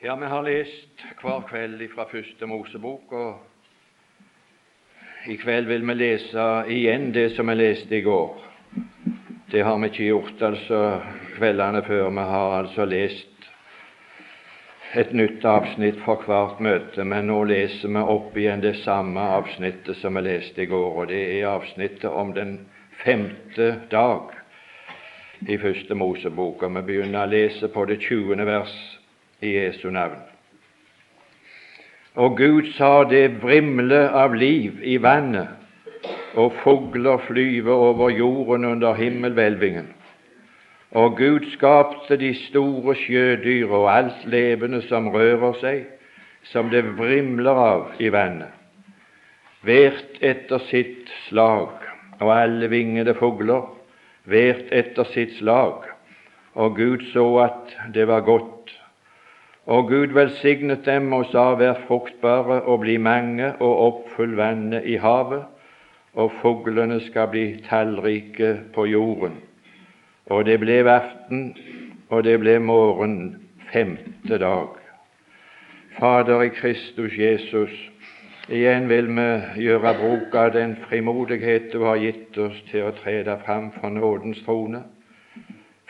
Ja, vi har lest hver kveld fra Første Mosebok, og i kveld vil vi lese igjen det som vi leste i går. Det har vi ikke gjort altså kveldene før. Vi har altså lest et nytt avsnitt for hvert møte, men nå leser vi opp igjen det samme avsnittet som vi leste i går, og det er avsnittet om den femte dag i Første Mosebok. Og vi begynner å lese på det tjuende vers i Jesu navn. Og Gud sa det vrimle av liv i vannet, og fugler flyve over jorden under himmelhvelvingen. Og Gud skapte de store sjødyr og alt levende som rører seg, som det vrimler av i vannet, hvert etter sitt slag, og alle vingede fugler, hvert etter sitt slag. Og Gud så at det var godt. Og Gud velsignet dem og sa, vær fruktbare og bli mange og oppfyll vannet i havet, og fuglene skal bli tallrike på jorden. Og det ble aften, og det ble morgen femte dag. Fader i Kristus Jesus, igjen vil vi gjøre bruk av den frimodighet du har gitt oss til å trede fram for nådens trone,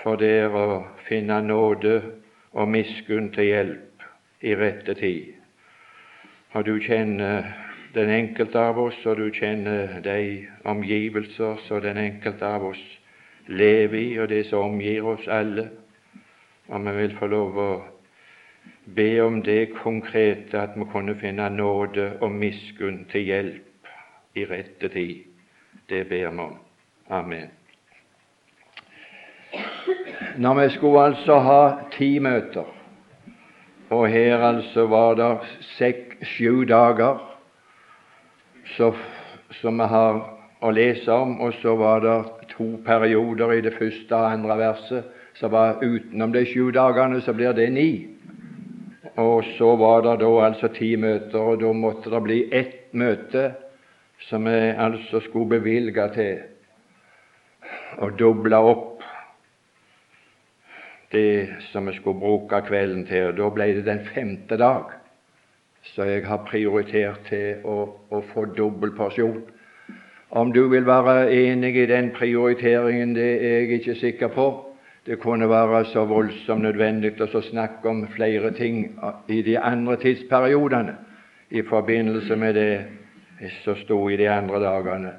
for der å finne nåde og miskunn til hjelp i rette tid. Og du kjenner den enkelte av oss, og du kjenner de omgivelser som den enkelte av oss lever i, og det som omgir oss alle. Og vi vil få lov å be om det konkrete at vi kunne finne nåde og miskunn til hjelp i rette tid. Det ber vi om. Amen. Når vi skulle altså ha ti møter, og her altså var det sek, sju dager som vi har å lese om, og så var det to perioder i det første og andre verset som var utenom de sju dagene, så blir det ni. Og så var det da altså ti møter, og da måtte det bli ett møte som vi altså skulle bevilge til å doble opp det som vi skulle bruke kvelden til. Da ble det den femte dag, så jeg har prioritert til å, å få dobbel porsjon. Om du vil være enig i den prioriteringen, det er jeg ikke sikker på. Det kunne være så voldsomt nødvendig å snakke om flere ting i de andre tidsperiodene i forbindelse med det som sto i de andre dagene.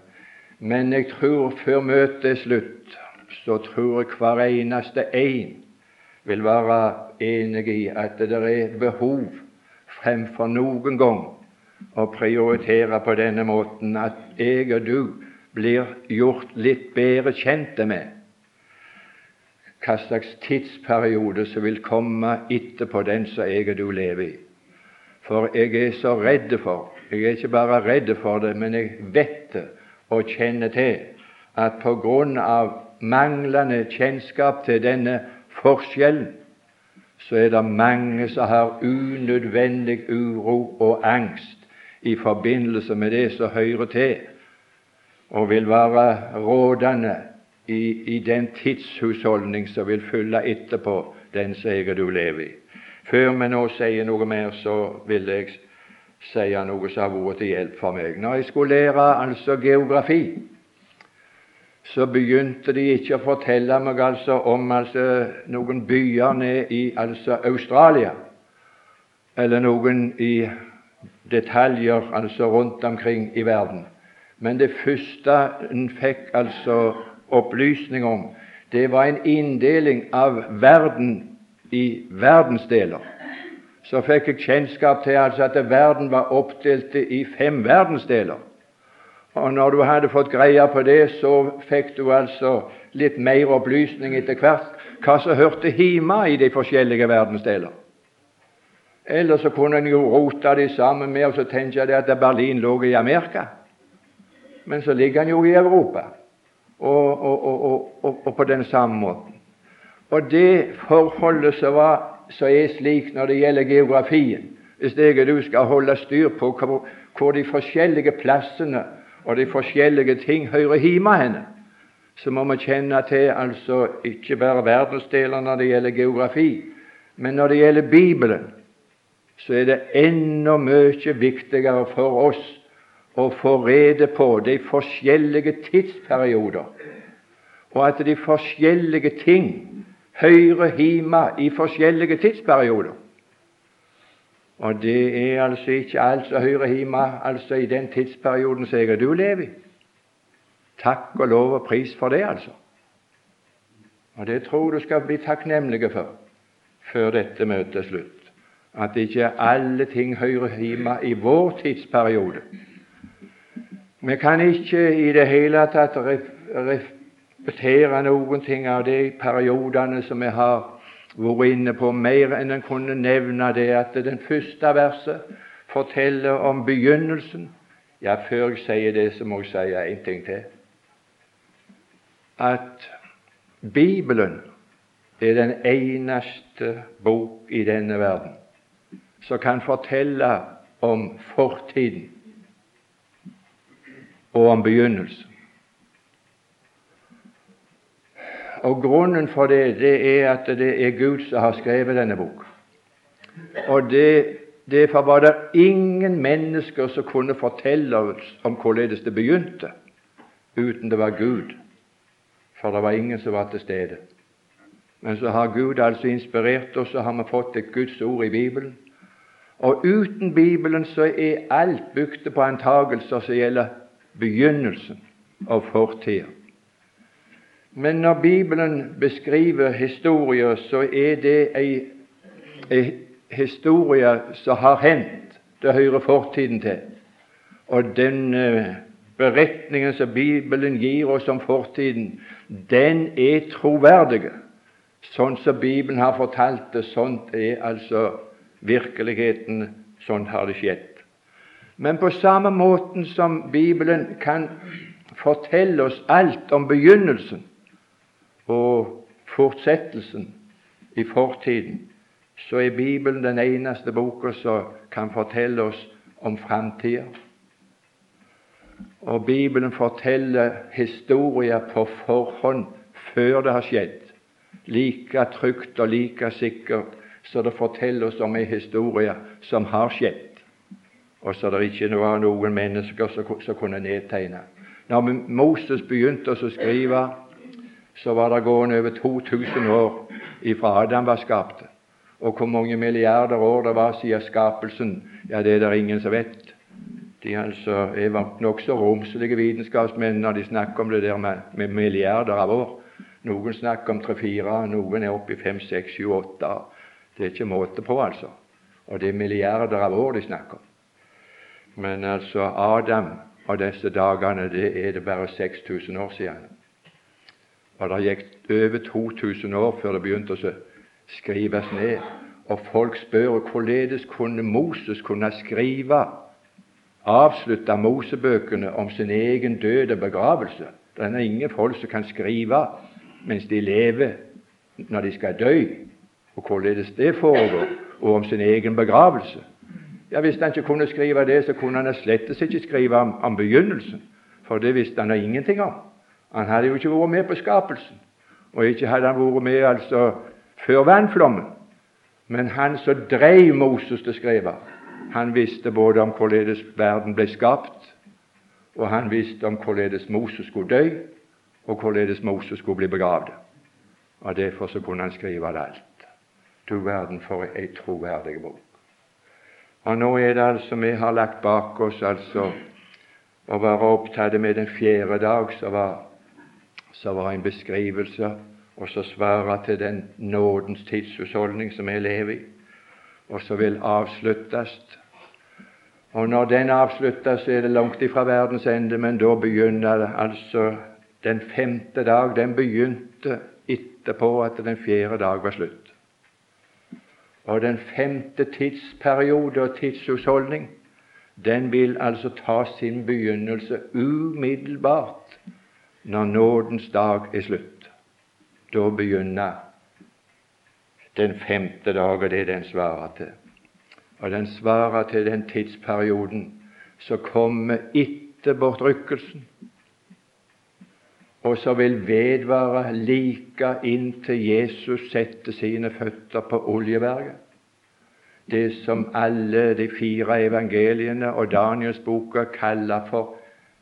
Men jeg tror før møtet er slutt, så tror jeg hver eneste en vil være enig i at det er behov fremfor noen gang å prioritere på denne måten at jeg og du blir gjort litt bedre kjente med hva slags tidsperiode som vil komme etterpå den som jeg og du lever i. For jeg er så redd for Jeg er ikke bare redd for det, men jeg vet det og kjenner til at på grunn av manglende kjennskap til denne forskjellen, så er det mange som har unødvendig uro og angst i forbindelse med det som hører til, og vil være rådende i, i den tidshusholdning som vil følge etterpå den seger du lever i. Før vi nå sier noe mer, så vil jeg si noe som har vært til hjelp for meg. Når jeg skulle lære altså geografi, så begynte de ikke å fortelle meg altså om altså noen byer nede i altså Australia, eller noen i detaljer altså rundt omkring i verden. Men det første en fikk altså opplysning om, det var en inndeling av verden i verdensdeler. Så fikk jeg kjennskap til altså at verden var oppdelt i fem verdensdeler. Og når du hadde fått greie på det, så fikk du altså litt mer opplysning etter hvert hva som hørte hjemme i de forskjellige verdensdeler. Eller så kunne en jo rote de sammen med og så tenke jeg at Berlin lå i Amerika. Men så ligger han jo i Europa, og, og, og, og på den samme måten. Og det forholdet som, var, som er slik når det gjelder geografien, hvis jeg og du skal holde styr på hvor, hvor de forskjellige plassene og de forskjellige ting hører hjemme henne, så må vi kjenne til altså ikke bare verdensdeler når det gjelder geografi, men når det gjelder Bibelen, så er det enda mye viktigere for oss å få rede på de forskjellige tidsperioder, og at de forskjellige ting hører hjemme i forskjellige tidsperioder. Og det er altså ikke alt som hører hjemme altså i den tidsperioden som jeg og du lever i. Takk og lov og pris for det, altså. Og det tror du skal bli takknemlige for før dette møtet er slutt. At ikke alle ting hører hjemme i vår tidsperiode. Vi kan ikke i det hele tatt repetere noen ting av de periodene som vi har vært inne på, mer enn en kunne nevne det at den første verset forteller om begynnelsen. Ja, før jeg sier det, så må jeg si en ting til. At Bibelen er den eneste bok i denne verden som kan fortelle om fortiden og om begynnelsen. Og Grunnen for det, det er at det er Gud som har skrevet denne bok. Og det, Derfor var det ingen mennesker som kunne fortelle oss om hvorledes det begynte, uten det var Gud, for det var ingen som var til stede. Men så har Gud altså inspirert oss, og har vi fått et Guds ord i Bibelen. Og uten Bibelen så er alt bygd på antagelser som gjelder begynnelsen og fortida. Men når Bibelen beskriver historier, så er det ei, historie som har hendt. Det hører fortiden til. Og den uh, beretningen som Bibelen gir oss om fortiden, den er troverdig. Sånn som Bibelen har fortalt det, sånt er altså virkeligheten. Sånn har det skjedd. Men på samme måten som Bibelen kan fortelle oss alt om begynnelsen og fortsettelsen i fortiden, så er Bibelen den eneste boka som kan fortelle oss om framtida. Og Bibelen forteller historier på forhånd før det har skjedd like trygt og like sikkert så det forteller oss om en historie som har skjedd, og så det ikke var noen mennesker som, som kunne nedtegne. Når Moses begynte å skrive, så var det gående over 2000 år ifra Adam var skapt. Og hvor mange milliarder år det var siden skapelsen, ja, det er det ingen som vet. De altså er nokså romslige vitenskapsmenn når de snakker om det der med, med milliarder av år. Noen snakker om tre-fire, noen er oppe i fem, seks, sju, åtte. Det er ikke måte på, altså. Og det er milliarder av år de snakker om. Men altså Adam og disse dagene, det er det bare 6000 år siden. Og det gikk over 2000 år før det begynte å skrives ned. Og folk spør hvorledes kunne Moses kunne skrive, avslutte Mosebøkene om sin egen død og begravelse. Det er ingen folk som kan skrive mens de lever, når de skal dø, og hvorledes det foregår, og om sin egen begravelse. Ja, Hvis han ikke kunne skrive det, så kunne han slett ikke skrive om, om begynnelsen, for det visste han ingenting om. Han hadde jo ikke vært med på skapelsen, og ikke hadde han vært med altså før vannflommen. Men han som drev Moses til skrive, han visste både om hvorledes verden ble skapt, og han visste om hvorledes Moses skulle dø, og hvorledes Moses skulle bli begravd. Og Derfor så kunne han skrive det alt. Du verden for ei troverdig bok. Og Nå er det altså vi har lagt bak oss altså å være opptatt med den fjerde dag, som var, som var en beskrivelse og så svare til den nådens tidshusholdning som vi lever i, og så vil avsluttes. Og når den avsluttes, så er det langt ifra verdens ende, men da begynner det altså den femte dag den begynte etterpå at den fjerde dag var slutt. Og den femte tidsperiode og tidshusholdning den vil altså ta sin begynnelse umiddelbart når nådens dag er slutt. Da begynner den femte dag, og det den svarer til. Og den svarer til den tidsperioden som kommer etter bortrykkelsen, og som vil vedvare like inntil Jesus setter sine føtter på Oljeberget. det som alle de fire evangeliene og Daniels boka kaller for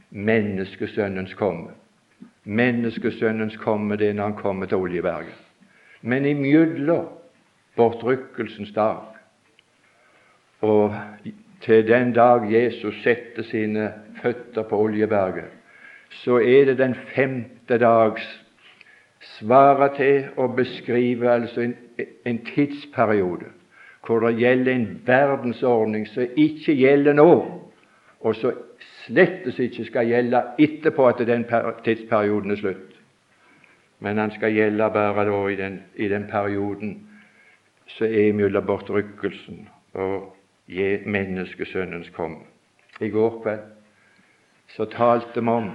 menneskesønnens komme. Menneskesønnens komme det når han kommer til Oljeberget. Men imellom bortrykkelsens dag og til den dag Jesus setter sine føtter på Oljeberget, så er det den femte dags svarer til å beskrive altså en, en tidsperiode hvor det gjelder en verdensordning som ikke gjelder nå, og så slettes ikke skal gjelde etterpå at den tidsperioden er slutt. Men han skal gjelde bare da i den, i den perioden som er mellom bortrykkelsen og menneskesønnens kom. I går kveld så talte vi om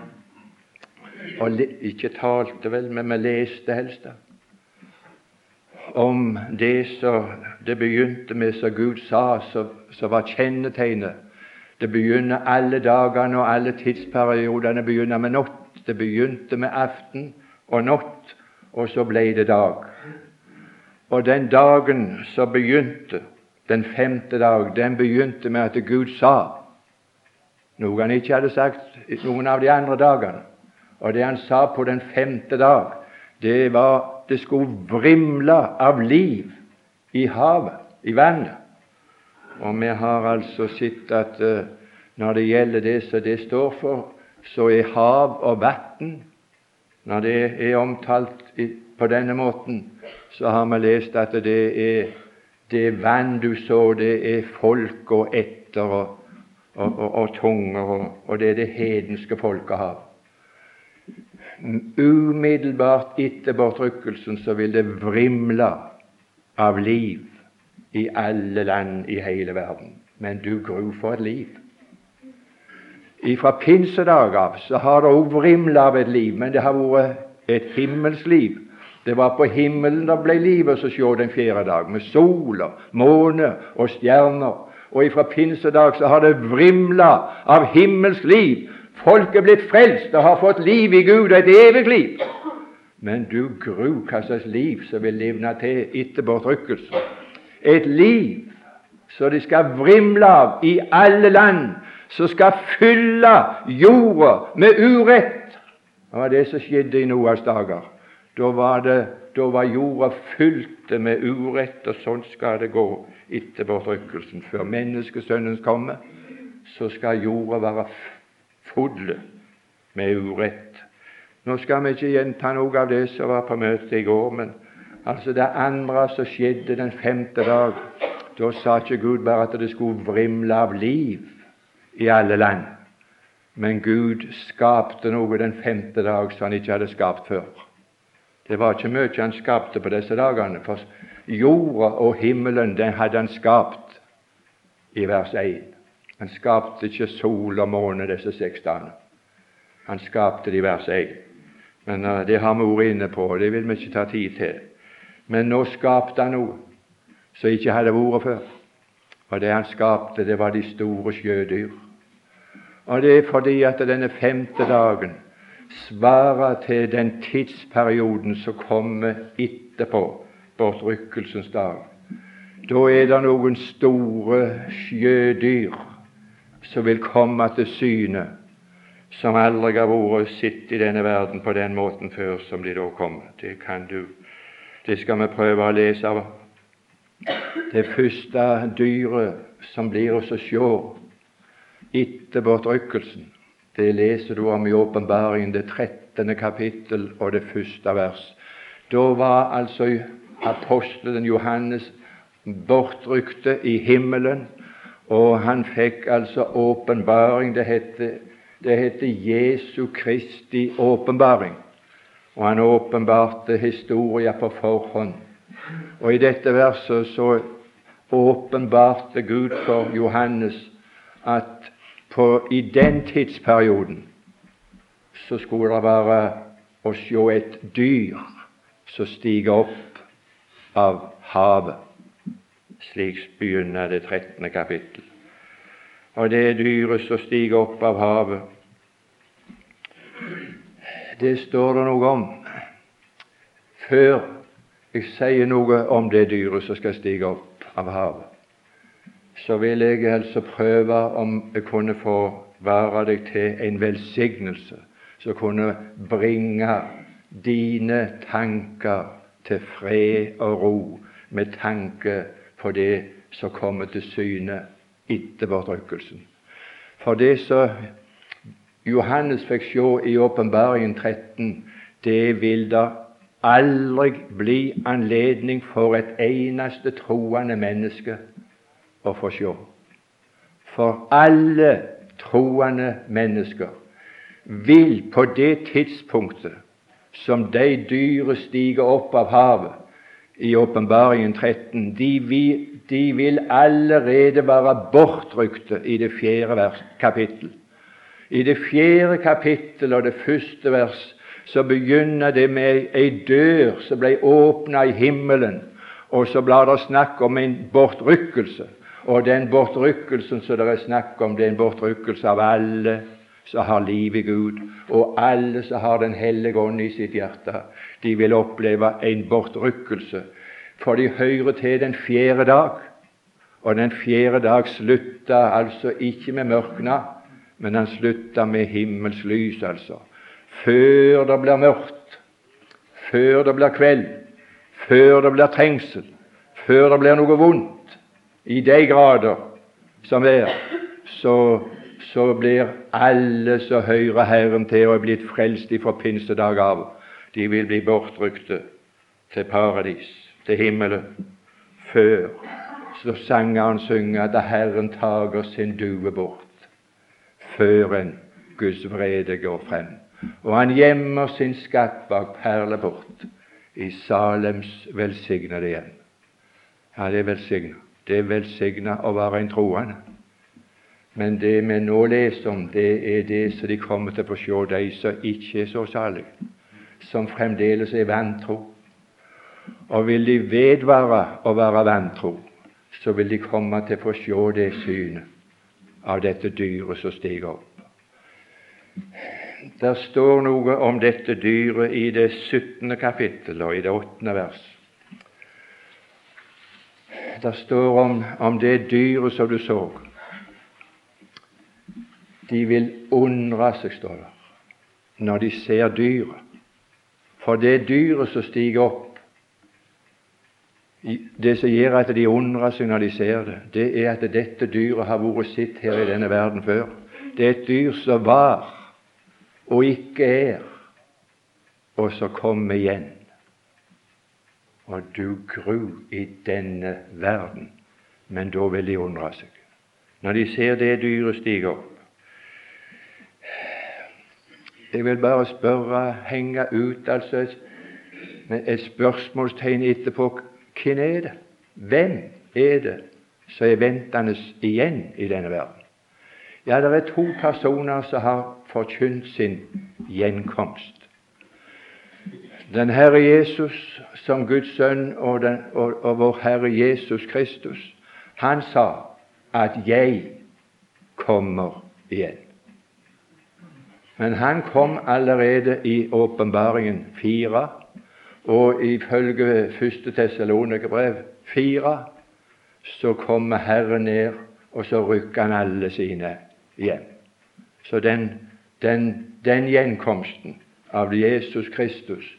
og ikke talte vel, men vi leste helst da, om det som det begynte med, som Gud sa, som var kjennetegnet. Det begynner alle dagene og alle tidsperiodene begynner med natt. Det begynte med aften og natt, og så ble det dag. Og den dagen som begynte, den femte dag, den begynte med at Gud sa noe han ikke hadde sagt noen av de andre dagene. Og det han sa på den femte dag, det var det skulle vrimle av liv i havet, i vannet. Og vi har altså sett at uh, når det gjelder det som det står for, så er hav og vann Når det er omtalt på denne måten, så har vi lest at det er det vann du så, det er folk og etter og, og, og, og tunger, og det er det hedenske folkehav umiddelbart etter bortrykkelsen så vil det vrimle av liv i alle land i hele verden. Men du gru for et liv! Fra pinsedag av så har det òg vrimla av et liv, men det har vært et himmelsliv. Det var på himmelen det ble livet å se den fjerde dag, med sol og måne og stjerner. Og ifra pinsedag så har det vrimla av himmelsk liv Folk er blitt frelst og har fått liv i Gud, og et evig liv. Men du gru hva slags liv som vil livne til etter bortrykkelsen. Et liv så det skal vrimle av i alle land, som skal fylle jorda med urett. Det var det som skjedde i Noas dager. Da var, det, da var jorda fylt med urett, og sånn skal det gå etter bortrykkelsen. Før menneskesønnen kommer, så skal jorda være full med urett. Nå skal vi ikke gjenta noe av det som var på møtet i går, men altså det andre som skjedde den femte dag, da sa ikke Gud bare at det skulle vrimle av liv i alle land, men Gud skapte noe den femte dag som han ikke hadde skapt før. Det var ikke mye han skapte på disse dagene, for jorda og himmelen den hadde han skapt i vers 1. Han skapte ikke sol og måne disse seks dagene. Han skapte det i vers 1. Men uh, det har vi vært inne på, og det vil vi ikke ta tid til. Men nå skapte han noe som ikke hadde vært før. Og det han skapte, det var de store sjødyr. Og det er fordi at denne femte dagen svarer til den tidsperioden som kommer etterpå, bortrykkelsens dag. Da er det noen store sjødyr som vil komme til syne, som aldri har vært sett i denne verden på den måten før som de da kommer. Det kan du Det skal vi prøve å lese av. Det første dyret som blir oss å se etter bortrykkelsen, det leser du om i Åpenbaringen, det 13. kapittel og det første vers. Da var altså apostelen Johannes bortrykte i himmelen og han fikk altså åpenbaring. Det heter, det heter Jesu Kristi åpenbaring. Og han åpenbarte historia på forhånd. Og i dette verset så åpenbarte Gud for Johannes at på, i den tidsperioden så skulle det være å se et dyr som stiger opp av havet. Slik begynner det 13. kapittel. Og det dyret som stiger opp av havet, det står det noe om før jeg sier noe om det dyret som skal stige opp av havet. så vil jeg altså prøve om jeg kunne få være deg til en velsignelse som kunne bringe dine tanker til fred og ro med tanke på det som kommer til syne etter bortrykkelsen. For det som Johannes fikk se i Åpenbaringen 13, det vil da aldri bli anledning for et eneste troende menneske å få se. For alle troende mennesker vil på det tidspunktet som de dyre stiger opp av havet i Åpenbaringen 13, de vil, de vil allerede være bortrykte i det fjerde kapittel. I det fjerde kapittel og det første vers så begynner det med ei dør som ble åpna i himmelen, og så blir det snakk om en bortrykkelse. Og den bortrykkelsen som det er snakk om, det er en bortrykkelse av alle som har liv i Gud, og alle som har Den hellige ånd i sitt hjerte. De vil oppleve en bortrykkelse, for de hører til den fjerde dag. Og den fjerde dag slutta altså ikke med mørkna, men han slutta med himmelslys, altså. Før det blir mørkt, før det blir kveld, før det blir trengsel, før det blir noe vondt, i de grader som er, så, så blir alle som hører Herren til og er blitt frelst ifra pinsedag av, de vil bli bortrykte til paradis, til himmelen. Før så sangeren synger at Herren tager sin due bort før en Guds vrede går frem. Og han gjemmer sin skatt bak perleport i Salems velsignede hjem. Ja, det er velsigna. Det er velsigna å være en troende. Men det vi nå leser om, det er det som de kommer til å få se, de som ikke er så salige, som fremdeles er vantro. Og vil de vedvare å være vantro, så vil de komme til å få se det synet av dette dyret som stiger opp. Der står noe om dette dyret i det 17. kapittel og i det 8. vers. Der står om, om det dyret som du så. De vil undre seg, står det, når de ser dyret. For det dyret som stiger opp, det som gjør at de undrer ser det, det er at dette dyret har vært sitt her i denne verden før. Det er et dyr som var og ikke er, og som kommer igjen. Og du gru i denne verden, men da vil de undre seg. Når de ser det dyret stige opp. Jeg vil bare spørre, henge ut altså et, et spørsmålstegn etterpå hvem er det? Hvem er det som er ventende igjen i denne verden? Ja, det er to personer som har forkynt sin gjenkomst. Den Herre Jesus som Guds sønn og, den, og, og vår Herre Jesus Kristus, han sa at 'jeg kommer igjen'. Men han kom allerede i åpenbaringen fire og ifølge første Tessalonikerbrev fire så kommer Herren ned, og så rykker han alle sine hjem. Så den, den, den gjenkomsten av Jesus Kristus,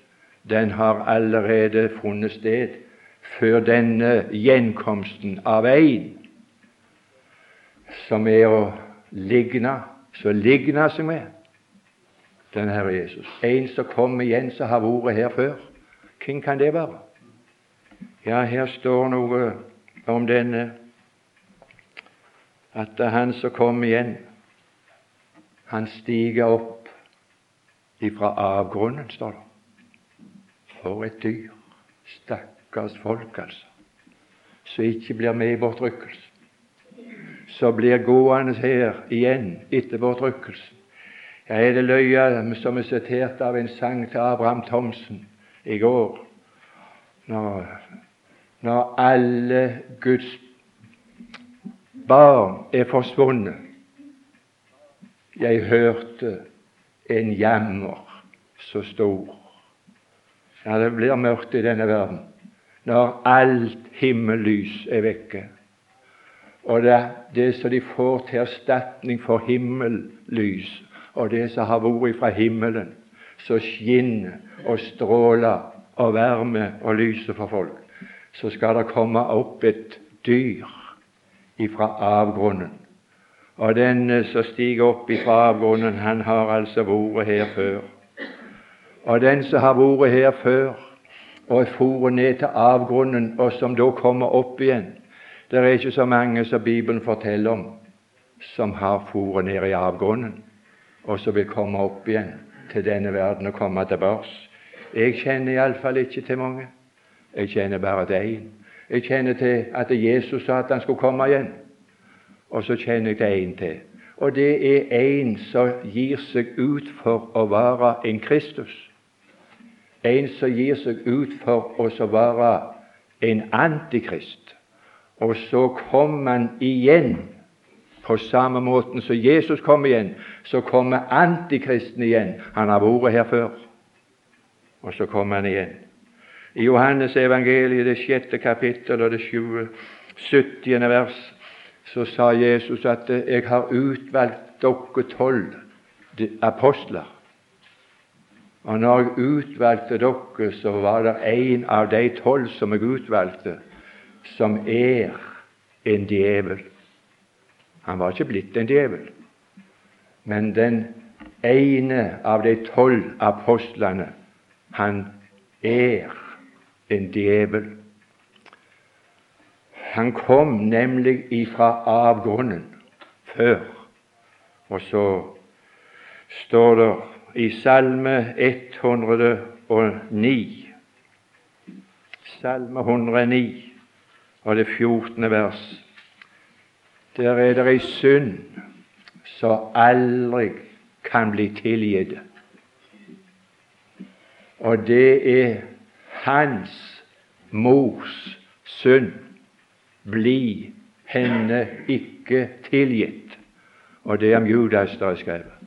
den har allerede funnet sted før denne gjenkomsten av en som er å ligne, som ligner seg med den Herre Jesus. En som kommer igjen, som har vært her før. Hvem kan det være? Ja, her står noe om denne at det er han som kom igjen, han stiger opp ifra avgrunnen, står det. For et dyr. Stakkars folk, altså. Som ikke blir med i bortrykkelsen. Som blir gående her igjen etter bortrykkelsen. Ja, er det løye som er sitert av en sang til Abraham Thomsen i går, når, når alle Guds barn er forsvunnet. Jeg hørte en jammer så stor. Ja, det blir mørkt i denne verden når alt himmellys er vekke. Og det, det som de får til erstatning for himmellys, og det som har vært fra himmelen, som skinner og stråler og varmer og lyser for folk, så skal det komme opp et dyr ifra avgrunnen. Og den som stiger opp ifra avgrunnen, han har altså vært her før. Og den som har vært her før og foret ned til avgrunnen, og som da kommer opp igjen Det er ikke så mange som Bibelen forteller om, som har foret ned i avgrunnen, og som vil komme opp igjen til denne verden og komme tilbake. Jeg kjenner iallfall ikke til mange. Jeg kjenner bare til én. Jeg kjenner til at Jesus sa at han skulle komme igjen. Og så kjenner jeg til én til. Og det er en som gir seg ut for å være en Kristus. En som gir seg ut for å være en antikrist. Og så kommer han igjen på samme måten som Jesus kom igjen. Så kommer antikristen igjen. Han har vært her før. Og så kommer han igjen. I Johannes evangeliet, det sjette kapittel og det 70. vers, så sa Jesus at 'jeg har utvalgt dere tolv apostler'. Og når jeg utvalgte dere, så var det en av de tolv som jeg utvalgte, som er en djevel. Han var ikke blitt en djevel, men den ene av de tolv apostlene, han er en djevel. Han kom nemlig ifra avgrunnen før. Og så står det i Salme 109 Salme 109 og det 14. vers. Der er det ei synd som aldri kan bli tilgitt. Og det er hans mors synd bli henne ikke tilgitt. Og det er om Judas det er skrevet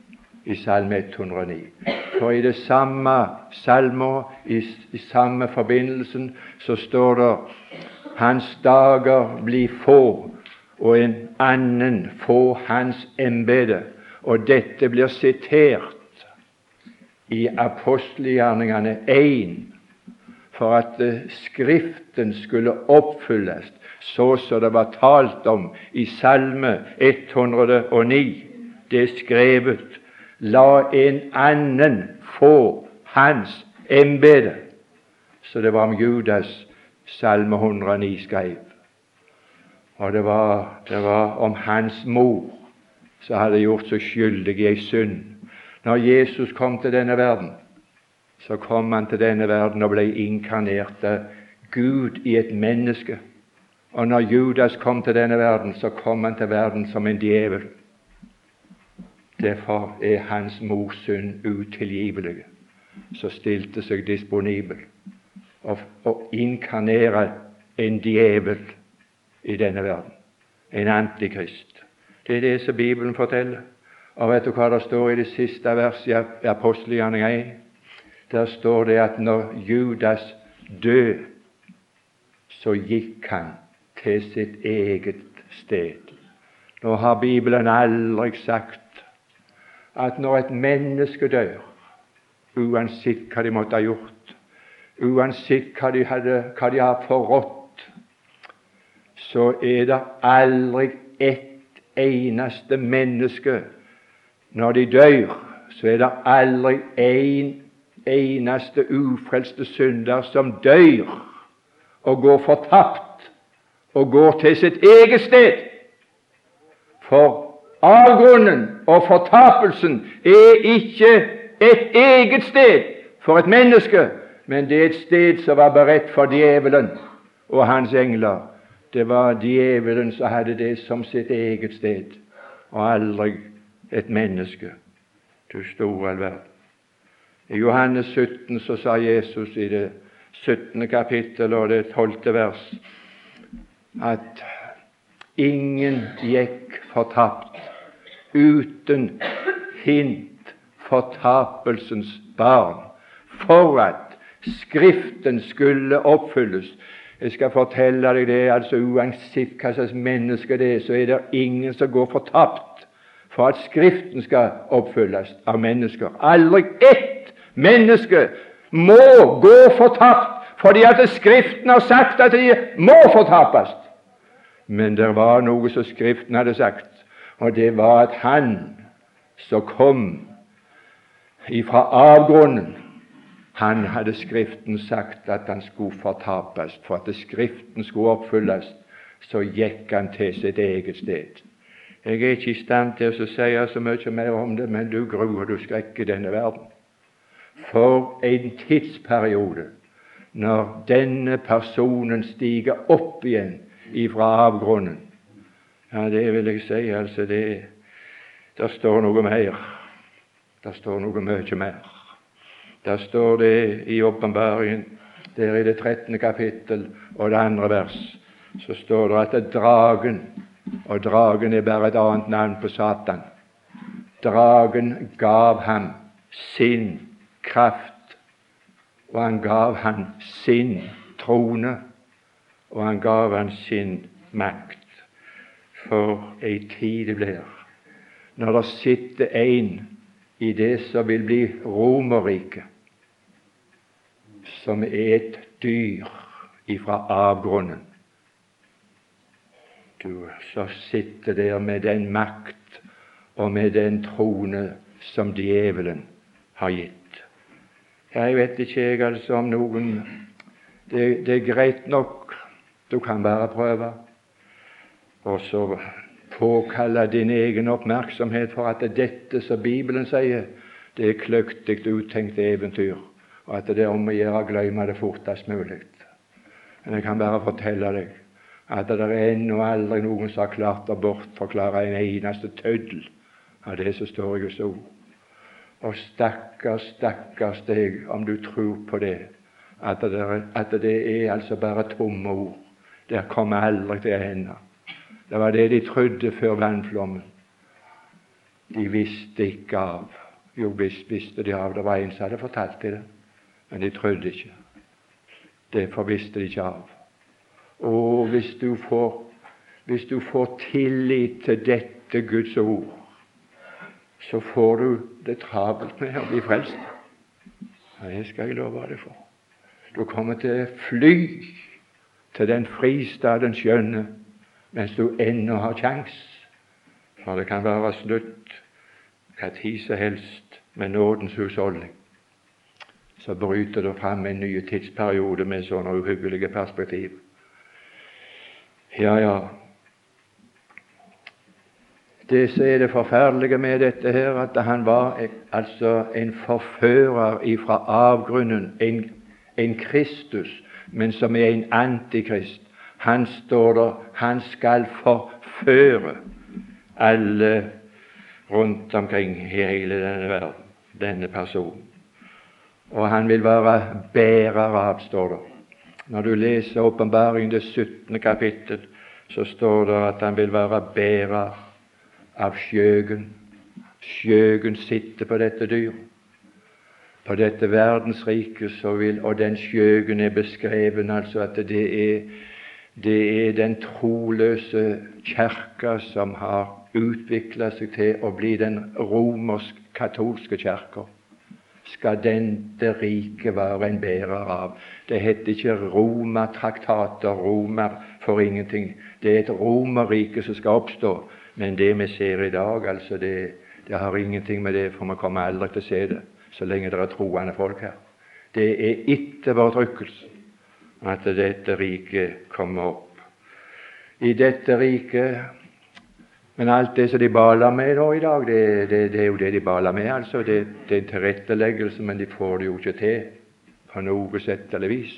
i Salme 109. For i det samme salmer, i, i samme forbindelsen, så står det hans dager blir få, og en annen få hans embete. Og dette blir sitert i apostelgjerningene 1 for at eh, Skriften skulle oppfylles, så som det var talt om i Salme 109. Det er skrevet La en annen få hans embete. Så det var om Judas Salme 109 skrev. Og det var, det var om hans mor som hadde gjort seg skyldig i ei synd. Når Jesus kom til denne verden, så kom han til denne verden og ble inkarnert Gud i et menneske. Og når Judas kom til denne verden, så kom han til verden som en djevel. Derfor er hans mors synd utilgivelig, så stilte seg disponibel og, og inkarnere en djevel i denne verden, en antikrist. Det er det som Bibelen forteller. Og vet du hva det står i det siste verset i apostelgjerninga 1? Der står det at når Judas død, så gikk han til sitt eget sted. Nå har Bibelen aldri sagt at når et menneske dør, uansett hva de måtte ha gjort, uansett hva de, hadde, hva de har forrådt, så er det aldri ett eneste menneske Når de dør, så er det aldri en eneste ufrelste synder som dør og går fortapt og går til sitt eget sted. For Avgrunnen og fortapelsen er ikke et eget sted for et menneske, men det er et sted som var beredt for djevelen og hans engler. Det var djevelen som hadde det som sitt eget sted, og aldri et menneske. Du store all verden. I Johannes 17 så sa Jesus i det 17. kapittel og det 12. vers at ingen gikk fortapt uten hint fortapelsens barn, for at Skriften skulle oppfylles. Jeg skal fortelle deg det, altså uansett hva slags menneske det er, så er det ingen som går fortapt for at Skriften skal oppfylles av mennesker. Aldri ett menneske må gå fortapt fordi at Skriften har sagt at de må fortapes. Men det var noe som Skriften hadde sagt, og det var at Han som kom ifra avgrunnen han hadde Skriften sagt at han skulle fortapes. For at Skriften skulle oppfylles, så gikk han til sitt eget sted. Jeg er ikke i stand til å si så mye mer om det, men du gruer du skrekker denne verden. For en tidsperiode når denne personen stiger opp igjen ifra avgrunnen. Ja, det vil jeg si, altså det Der står noe mer. Der står noe mye mer. Der står det i åpenbaringen, der i det 13. kapittel og det andre vers, så står det at det er dragen Og dragen er bare et annet navn på Satan. Dragen gav ham sin kraft, og han gav ham sin trone, og han gav ham sin makt. For ei tid det blir når det sitter en i det som vil bli Romerriket som er et dyr ifra avgrunnen. Du som sitter der med den makt og med den trone som djevelen har gitt. Jeg vet ikke jeg altså om noen det, det er greit nok, du kan bare prøve. Og så påkalle din egen oppmerksomhet for at dette som Bibelen sier, det er kløktig uttenkt eventyr og at det er om å gjøre å glemme det fortest mulig. Men jeg kan bare fortelle deg at det er ennå aldri noen som har klart å bortforklare en eneste tøddel av det som står i Guds ord. Og stakkars, stakkars deg om du tror på det, at det, er, at det er altså bare tomme ord. Det kommer aldri til å hende. Det var det de trodde før vannflommen. De visste ikke av. Jo visst visste de av. Det var en som hadde fortalt dem det. Men de trodde ikke. Derfor visste de ikke av. Og hvis du får, hvis du får tillit til dette Guds ord, så får du det travelt med å bli frelst. Det skal jeg love deg for. Du kommer til å fly til den fristaden skjønne mens du ennå har kjangs. For det kan være slutt tid som helst med nådens husholdning så bryter det fram en ny tidsperiode med sånne uhyggelige perspektiv. Ja, ja. Det som er det forferdelige med dette her, at han var altså en forfører ifra avgrunnen, en, en Kristus, men som er en antikrist. Han står der, han skal forføre alle rundt omkring i hele denne verden, denne personen og han vil være bærer av, står det. Når du leser Åpenbaringen, det 17. kapittel, så står det at han vil være bærer av skjøgen. Skjøgen sitter på dette dyr. På dette verdensriket så vil Og den skjøgen er beskreven altså at det er, det er den troløse kirka som har utvikla seg til å bli den romersk-katolske kirka skal dette riket være en bærer av. Det heter ikke Romatraktater, romer for ingenting. Det er et romerrike som skal oppstå. Men det vi ser i dag, altså det, det har ingenting med det, for vi kommer aldri til å se det så lenge det er troende folk her. Det er etter vår rykkelse at dette riket kommer opp. I dette riket men alt det som de baler med nå i dag, det, det, det, er jo det de baler med. altså. Det, det er en tilretteleggelse, men de får det jo ikke til på noe sett eller vis.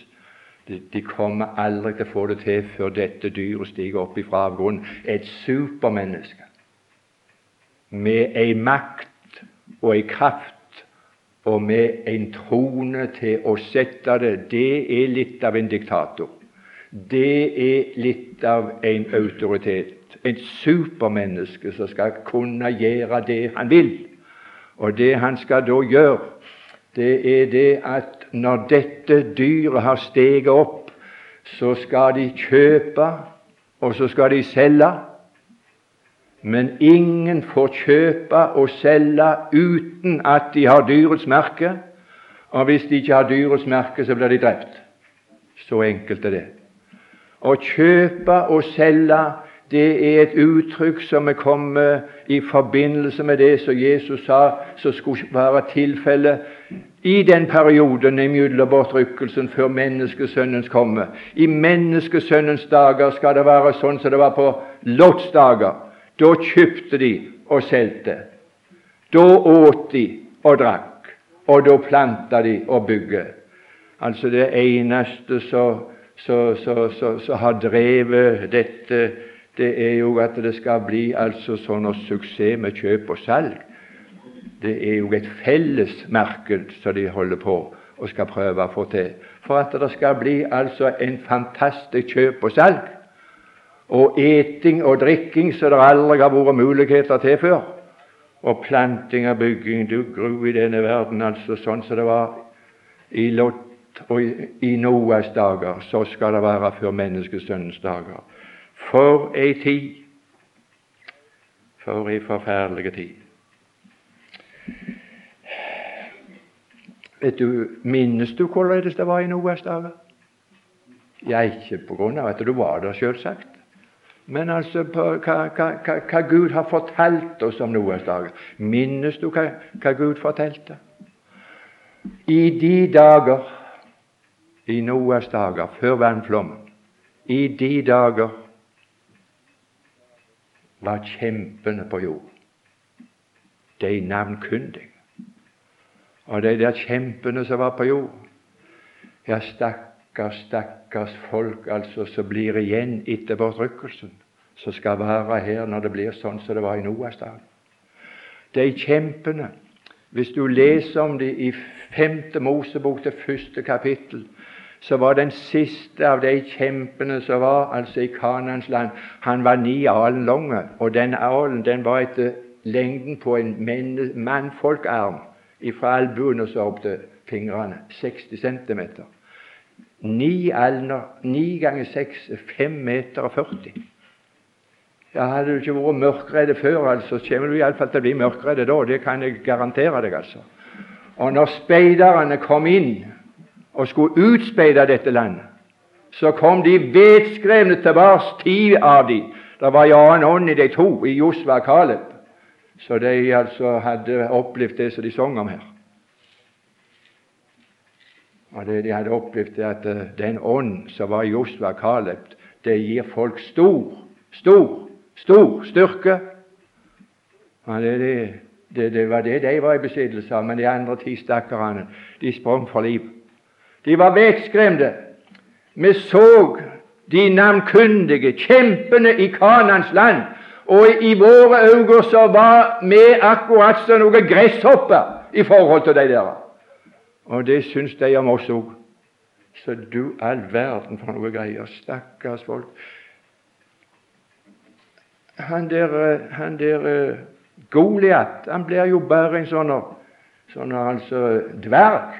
De, de, kommer aldri til å få det til før dette dyret stiger opp ifra avgrunnen. Et supermenneske med ei makt og ei kraft og med en trone til å sette det, det er litt av en diktator. Det er litt av en autoritet et supermenneske som skal kunne gjøre det han vil. Og det han skal da gjøre, det er det at når dette dyret har steget opp, så skal de kjøpe, og så skal de selge. Men ingen får kjøpe og selge uten at de har dyrets merke. Og hvis de ikke har dyrets merke, så blir de drept. Så enkelt er det. Å kjøpe og selge det er et uttrykk som er kommet i forbindelse med det som Jesus sa som skulle være tilfellet i den perioden imellom bortrykkelsen før menneskesønnens komme. I menneskesønnens dager skal det være sånn som det var på Lots dager. Da kjøpte de og solgte. Da åt de og drakk, og da planta de og bygde. Altså det eneste som har drevet dette det er jo at det skal bli altså sånn suksess med kjøp og salg. Det er jo et felles marked som de holder på og skal prøve å få til. For at det skal bli altså en fantastisk kjøp og salg, og eting og drikking som det aldri har vært muligheter til før. Og planting og bygging. Du gru i denne verden, altså sånn som det var i Lot og i Noas dager, så skal det være før menneskesønnens dager. For ei tid! For ei forferdelig tid. Vet du, Minnes du hvordan det var i Noas dager? Ja, ikke på grunn av at du var der, selvsagt, men altså på hva, hva, hva, Gud har fortalt oss om Noas dager. Minnes du hva, hva Gud fortalte? I de dager, i Noas dager, før vannflommen, i de dager var kjempene på jord. De navnkundige. Og de der kjempene som var på jord Ja, stakkars, stakkars folk altså som blir igjen etter bortrykkelsen, som skal være her når det blir sånn som det var i Noas dag. De kjempene Hvis du leser om dem i femte Mosebok, det første kapittel, så var den siste av de kjempene som var altså i Kanans land, han var ni alen lang, og den alen den var etter lengden på en mannfolkarm fra albuen og så opp til fingrene. 60 cm. Ni alner, ni ganger seks, fem meter og 40. Ja, Hadde du ikke vært mørkredd før, altså, så kommer du iallfall til å bli mørkredd da. Det kan jeg garantere deg. altså. Og når speiderne kom inn og skulle utspeide dette landet, så kom de vedskrevne tilbake, ti av de. Det var en annen ånd i de to, i Josva og Kaleb. Så de altså hadde opplevd det som de sang om her. Og det De hadde opplevd at uh, den ånd som var i Josva og Kaleb, det gir folk stor, stor, stor styrke. Og det, det, det, det var det de var i besittelse av, men de andre ti stakkarene de sprang for livet. De var vekskremte. Vi så de navnkundige, kjempene i Kanans land, og i våre øyne så var vi akkurat som noen gresshopper i forhold til de der. Og det syns de om oss òg. Så du all verden for noe greier. Stakkars folk. Han der, han der Goliat han blir jo bare en sånn, sånn altså, dverg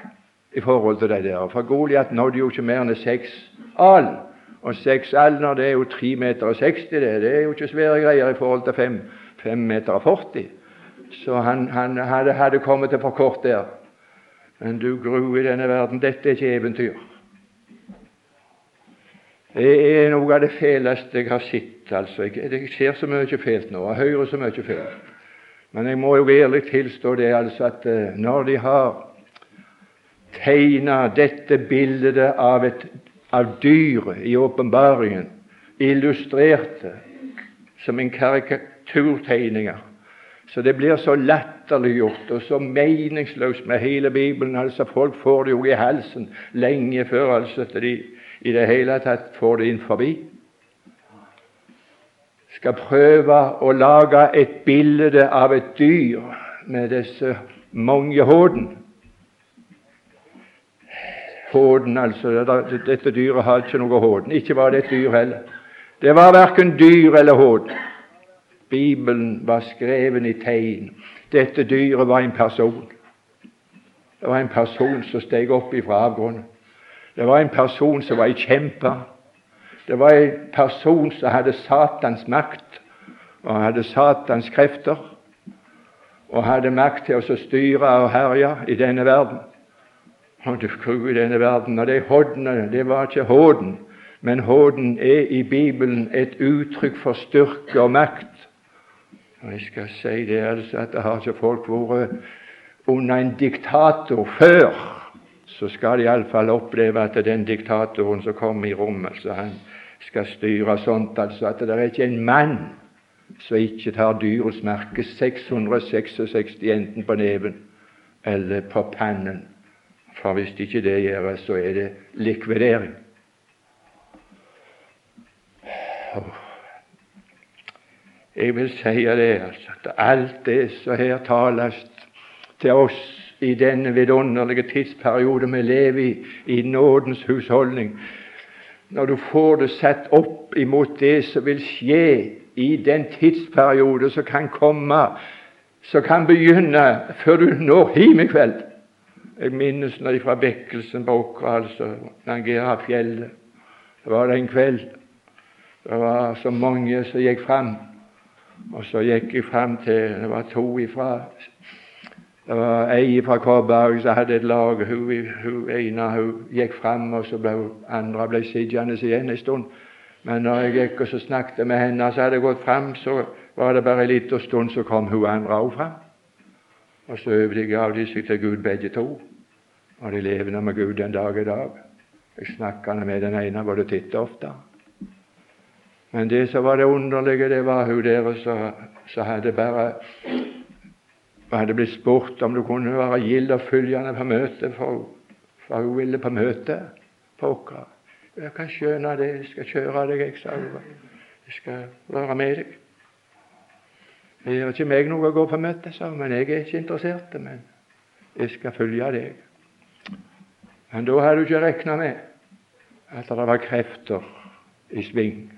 i forhold til det der. For Goliat nådde jo ikke mer enn seks alen. Og seks alner det er jo tre meter og 60, det. Det er jo ikke svære greier i forhold til fem, fem meter og 40. Så han, han hadde, hadde, kommet til for kort der. Men du gru i denne verden, dette er ikke eventyr. Det er noe av det fæleste jeg har sett. altså. Jeg, jeg ser så mye fælt nå, og hører så mye fælt. Men jeg må jo ærlig tilstå det altså at uh, når de har tegna dette bildet av, et, av dyret i åpenbaringen, illustrerte som en karikaturtegninger. Så det blir så latterliggjort og så meningsløst med hele Bibelen. altså Folk får det jo i halsen lenge før altså at de i det hele tatt får det inn forbi. Skal prøve å lage et bilde av et dyr med disse mange hodene. Håden, altså. Dette dyret hadde ikke noe håden. Ikke var det et dyr heller. Det var verken dyr eller håd. Bibelen var skreven i tegn. Dette dyret var en person. Det var en person som steg opp ifra avgrunnen. Det var en person som var i kjempe. Det var en person som hadde Satans makt, og hadde Satans krefter, og hadde makt til å styre og herje i denne verden. Og du skru i denne verden, og de hodene, det var ikke håden, men håden er i Bibelen et uttrykk for styrke og makt. Og jeg skal si det altså at det har ikke folk vært under en diktator før, så skal de iallfall oppleve at den diktatoren som kommer i rommet, så han skal styre sånt altså at det er ikke en mann som ikke tar dyrets merke 666 enten på neven eller på pannen. For hvis ikke det gjøres, så er det likvidering. Jeg vil si det altså, at alt det som her tales til oss i denne vidunderlige tidsperiode vi lever i, i nådens husholdning Når du får det satt opp imot det som vil skje i den tidsperiode som kan komme, som kan begynne før du når hjem i kveld Jeg minnes når fra vekkelsen på Åkra, altså Langera-fjellet. Det var det en kveld. Det var så mange som gikk fram. Og så gikk jeg fram til Det var to ifra det var ei fra Kåberg som hadde et lag. Hun, hun ene hun gikk fram, og så ble andre ble sittende igjen en stund. Men når jeg gikk og så snakket med henne, så hadde jeg gått fram, så var det bare en liten stund, så kom hun andre også fram. Og så overgav de seg til Gud begge to. Og de levende med Gud den dag i dag. Jeg snakket med den ene både titt og ofte. Men det som var det underlige, det var hun der som hadde bare hadde blitt spurt om du kunne være gild og henne på møtet, for, for hun ville på møte på. Jeg kan skjønne det, jeg skal kjøre deg, jeg, sa hun. Jeg skal være med deg. Det gjør ikke meg noe å gå på møte, sa hun, men jeg er ikke interessert. Men jeg skal følge deg. Men da hadde du ikke regna med at det var krefter i sving.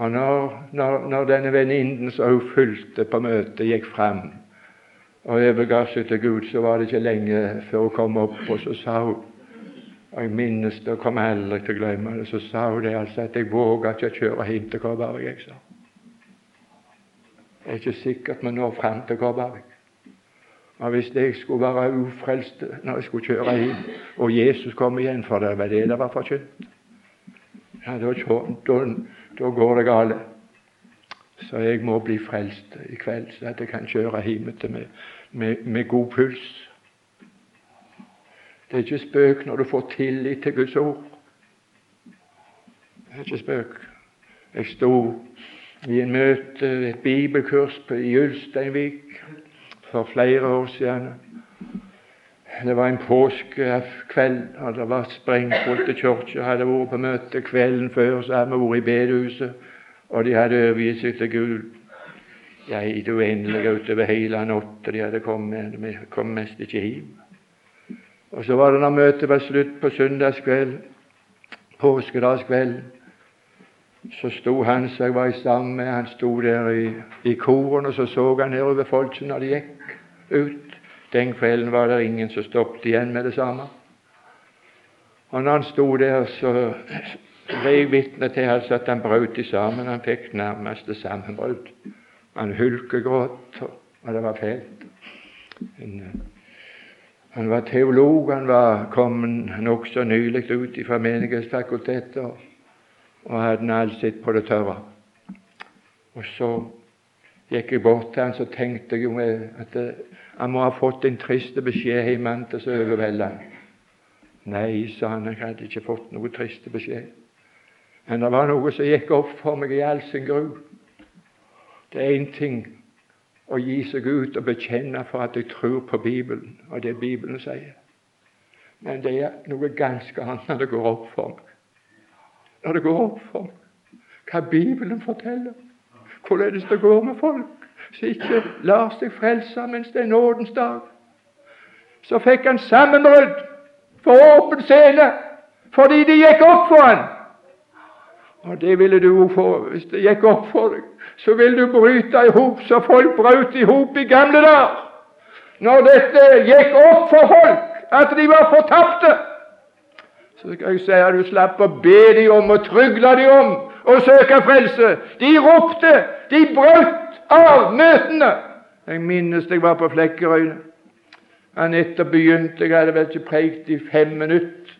Og når, når, når denne venninnen som hun fulgte på møtet, gikk fram og overga seg til Gud, så var det ikke lenge før hun kom opp, og så sa hun og Jeg minnes det, og kommer aldri til å glemme det. Så sa hun det altså at jeg våga ikke kjøre hjem til Kårberg. Jeg sa. Det er ikke sikkert vi når fram til Kårberg. Og hvis jeg skulle være ufrelst når jeg skulle kjøre hjem, og Jesus kom igjen, for det var det det var forkynt, ja, da, da, da går det galt. Så jeg må bli frelst i kveld, så at jeg kan kjøre hjem med, med, med god puls. Det er ikke spøk når du får tillit til Guds ord. Det er ikke spøk. Jeg sto i en møte, et bibelkurs i Ulsteinvik for flere år siden. Det var en påskekveld, og det var sprengfullt i kirka. Hadde vært på møte kvelden før, så hadde vi vært i bedehuset, og de hadde overgitt seg til Gud ja, i det uendelige utover hele natta. De hadde kommet, vi kom mest ikke hjem. Og så var det når møtet var slutt på søndagskveld, påskedagskveld, så sto han som jeg var i sammen med, han sto der i, i koren, og så så han nedover folket når de gikk ut. Den kvelden var det ingen som stoppet igjen med det samme. Og når han sto der, så ble jeg til altså at han brøt sammen. Han fikk nærmest det sammenbrudd. Han hulkegråt, og det var fælt. Han var teolog, han var kommet nokså nylig ut fra menighetsfakultetet og hadde alt sitt på det tørre. Og så gikk jeg bort til han, så tenkte jeg jo at han må ha fått en trist beskjed hjemme til så overveldet. Nei, sa han, jeg hadde ikke fått noen trist beskjed. Men det var noe som gikk opp for meg i all sin gru. Det er én ting å gi seg ut og bekjenne for at jeg tror på Bibelen og det Bibelen sier. Men det er noe ganske annet det går opp for meg. Når det går opp for hva Bibelen forteller, hvordan det går med folk som ikke lar seg frelse mens det er nådens dag. Så fikk han sammenbrudd for åpen scene fordi det gikk opp for han. Og det ville du òg få hvis det gikk opp for deg så ville du bryte i hop så folk brøt i hop i gamle dager. Når dette gikk opp for folk at de var fortapte, Så skal jeg si at du slapp å be dem om og trygle dem om å søke frelse. De ropte, de brøt av møtene. Jeg minnes jeg var på Flekkerøy. Han nettopp begynte, jeg hadde vel ikke preikt i fem minutter.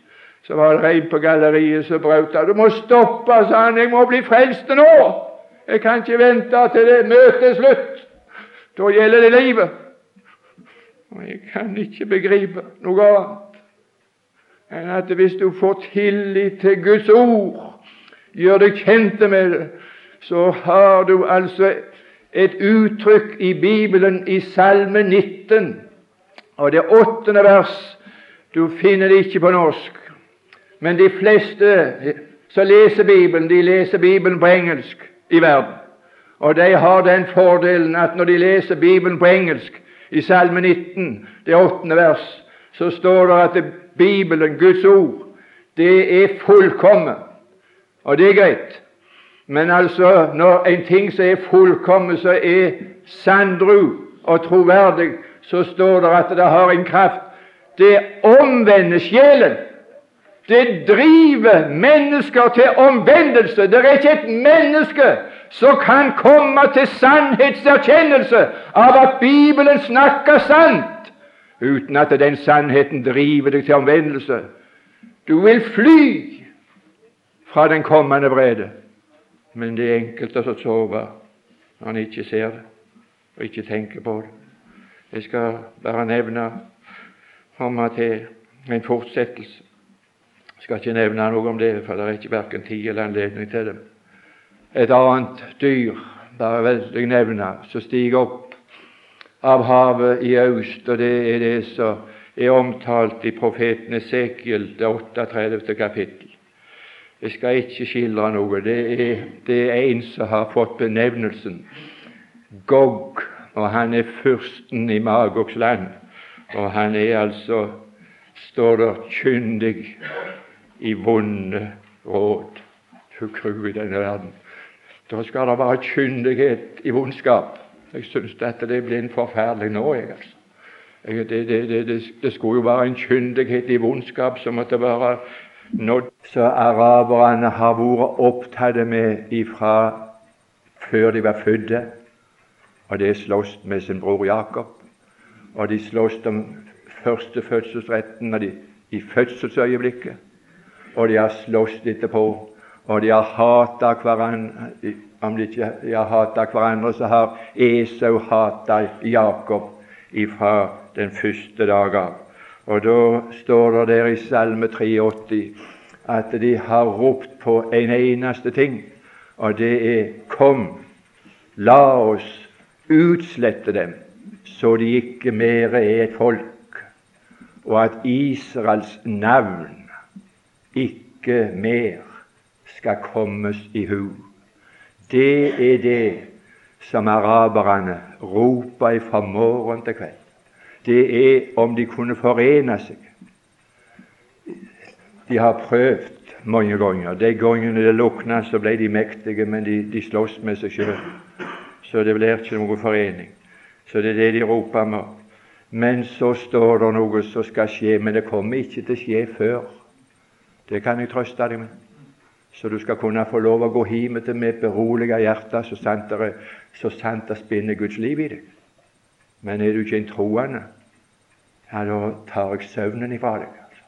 Så var det en på galleriet som brøt av. 'Du må stoppe', sa han. 'Jeg må bli frelst nå.' 'Jeg kan ikke vente til det møtet er slutt.' Da gjelder det livet. Og jeg kan ikke begripe noe annet enn at hvis du får tillit til Guds ord, gjør deg kjente med det, så har du altså et uttrykk i Bibelen i Salme 19, og det åttende vers. Du finner det ikke på norsk, men de fleste som leser Bibelen, de leser Bibelen på engelsk i verden. Og de har den fordelen at når de leser Bibelen på engelsk, i Salme 19, det åttende vers, så står det at Bibelen, Guds ord, det er fullkomment. Og det er greit. Men altså, når en ting som er fullkommen, så er sandru og troverdig, så står det at det har en kraft. Det omvender sjelen. Det driver mennesker til omvendelse. Det er ikke et menneske som kan komme til sannhetserkjennelse av at Bibelen snakker sant, uten at den sannheten driver deg til omvendelse. Du vil fly fra den kommende vrede. Men det er enkelte som sover når han ikke ser det og ikke tenker på det. Jeg skal bare nevne det er en fortsettelse. Jeg skal ikke nevne noe om det, for det er ikke verken tid eller anledning til det. Et annet dyr, bare vel jeg nevne, som stiger opp av havet i øst, og det er det som er omtalt i profeten Esekiel, det 38. kapittel. Jeg skal ikke skildre noe. Det er, det er en som har fått benevnelsen Gog, og han er fyrsten i Magogs land. Og han er altså, står der, kyndig i vonde råd. Du i denne verden. Da skal det være kyndighet i vondskap. Jeg syns at det blir en forferdelig nå, jeg, altså. Det, det, det, det, skulle jo være en kyndighet i vondskap som måtte være nådd. Så araberne har vært opptatt med ifra før de var fødte, og det slåss med sin bror Jakob. Og de slåss om førstefødselsretten i fødselsøyeblikket, og de har slåss etterpå og de har hata hverandre. Om de ikke har hata hverandre, så har Esau hata Jakob ifra den første dag av. Og da står det der i Salme 83 at de har ropt på en eneste ting, og det er Kom, la oss utslette dem, så de ikke mere er et folk, og at Israels navn ikke mer skal kommes i hu. Det er det som araberne roper fra morgen til kveld. Det er om de kunne forene seg. De har prøvd mange ganger. De gangene det lukna, så ble de mektige, men de, de slåss med seg sjøl. Så det blir ikke noen forening. Så det er det de roper med. Men så står det noe som skal skje, men det kommer ikke til å skje før. Det kan jeg trøste deg med så du skal kunne få lov å gå hjem til med et beroliget hjerte, så sant så sant det spinner Guds liv i deg. Men er du ikke en troende, ja, da tar jeg søvnen ifra deg. Altså.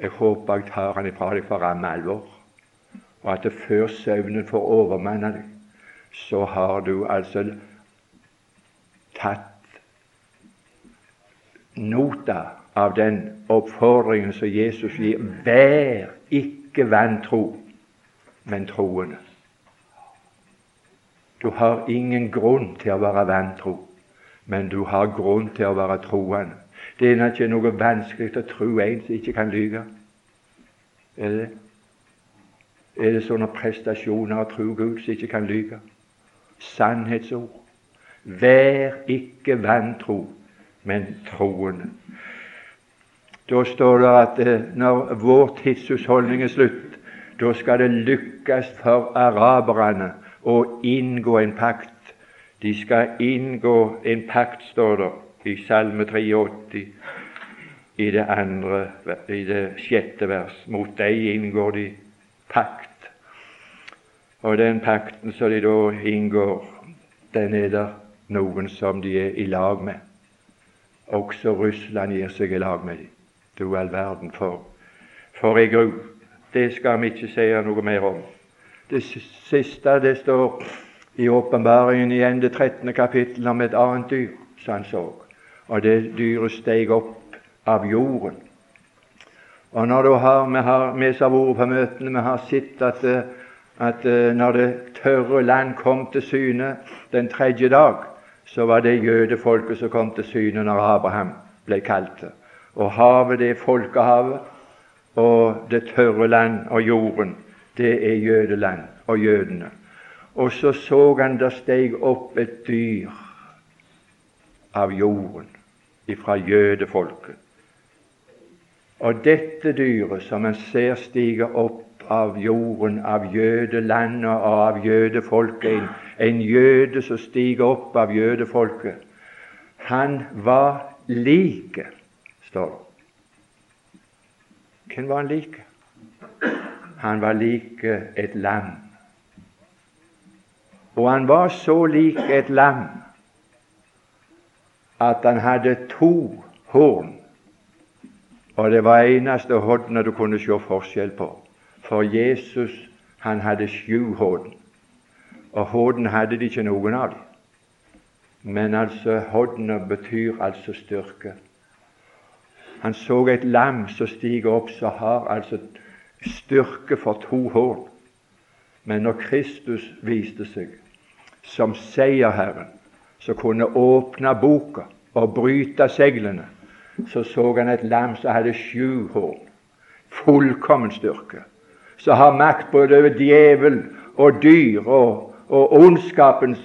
Jeg håper jeg tar den ifra deg for ramme alvor, og at det før søvnen får overmanne deg, så har du altså tatt nota av den oppfordringen som Jesus gir. Vær ikke ikke vantro, men troende. Du har ingen grunn til å være vantro, men du har grunn til å være troende. Det er ikke noe vanskelig å tro en som ikke kan lyge. Er det Er det sånne prestasjoner å tro Gud som ikke kan lyge? Sannhetsord. Vær ikke vantro, men troende. Da står det at eh, når vår tidshusholdning er slutt, da skal det lykkes for araberne å inngå en pakt. De skal inngå en pakt, står det i Salme 83. i det andre, i det sjette vers. Mot deg inngår de pakt. Og den pakten som de da inngår, den er det noen som de er i lag med. Også Russland gir seg i lag med dem. Du all verden, for, for ei gru. Det skal vi ikke si noe mer om. Det siste det står i åpenbaringen igjen, det 13. kapittel, om et annet dyr som han så. Og det dyret steg opp av jorden. Og når du har, Vi har vi som har vært på møtene, vi har sett at, at når det tørre land kom til syne den tredje dag, så var det jødefolket som kom til syne når Abraham ble kalt. Og havet, det er folkehavet, og det tørre land og jorden, det er jødeland og jødene. Og så så han der steg opp et dyr av jorden ifra jødefolket. Og dette dyret som en ser stige opp av jorden, av jødelandet og av jødefolket, en, en jøde som stiger opp av jødefolket, han var like, står det. Hvem var han like? Han var like et lam. Og han var så lik et lam at han hadde to horn og det var eneste hodna du kunne se forskjell på. For Jesus han hadde sju hodn, og hodn hadde de ikke noen av dem. Men altså hodna betyr altså styrke. Han så et lam som stiger opp, som har altså styrke for to horn. Men når Kristus viste seg som seierherren, som kunne åpne boka og bryte seglene, så så han et lam som hadde sju horn. Fullkommen styrke. Som har makt både over djevel og dyr og, og ondskapens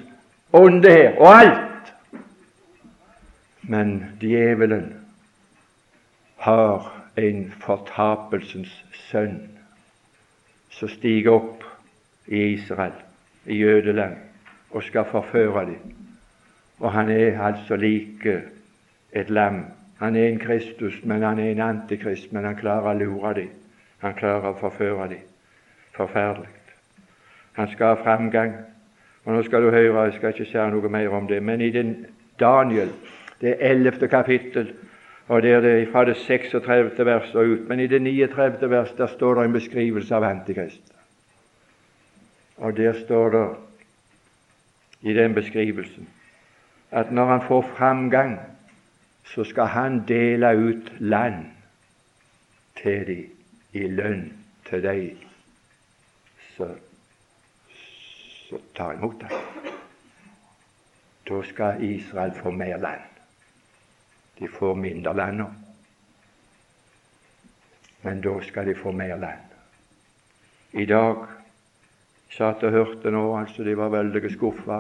ånde her og alt. Men djevelen har en fortapelsens sønn som stiger opp i Israel, i jødeland, og skal forføre dem. Og han er altså like et lam han er en Kristus, men han er en antikrist. Men han klarer å lure dem. Han klarer å forføre dem. Forferdelig. Han skal ha framgang. Og Nå skal du høre, jeg skal ikke si noe mer om det, men i den Daniel, det ellevte kapittel, og det er det fra det 36. vers og ut, men i det 39. vers der står det en beskrivelse av Antikrist. Og der står det i den beskrivelsen at når han får framgang så skal han dele ut land til de i lønn til de som tar imot det. Da skal Israel få mer land. De får mindre land nå, men da skal de få mer land. I dag satt og hørte nå, altså de var veldig skuffa.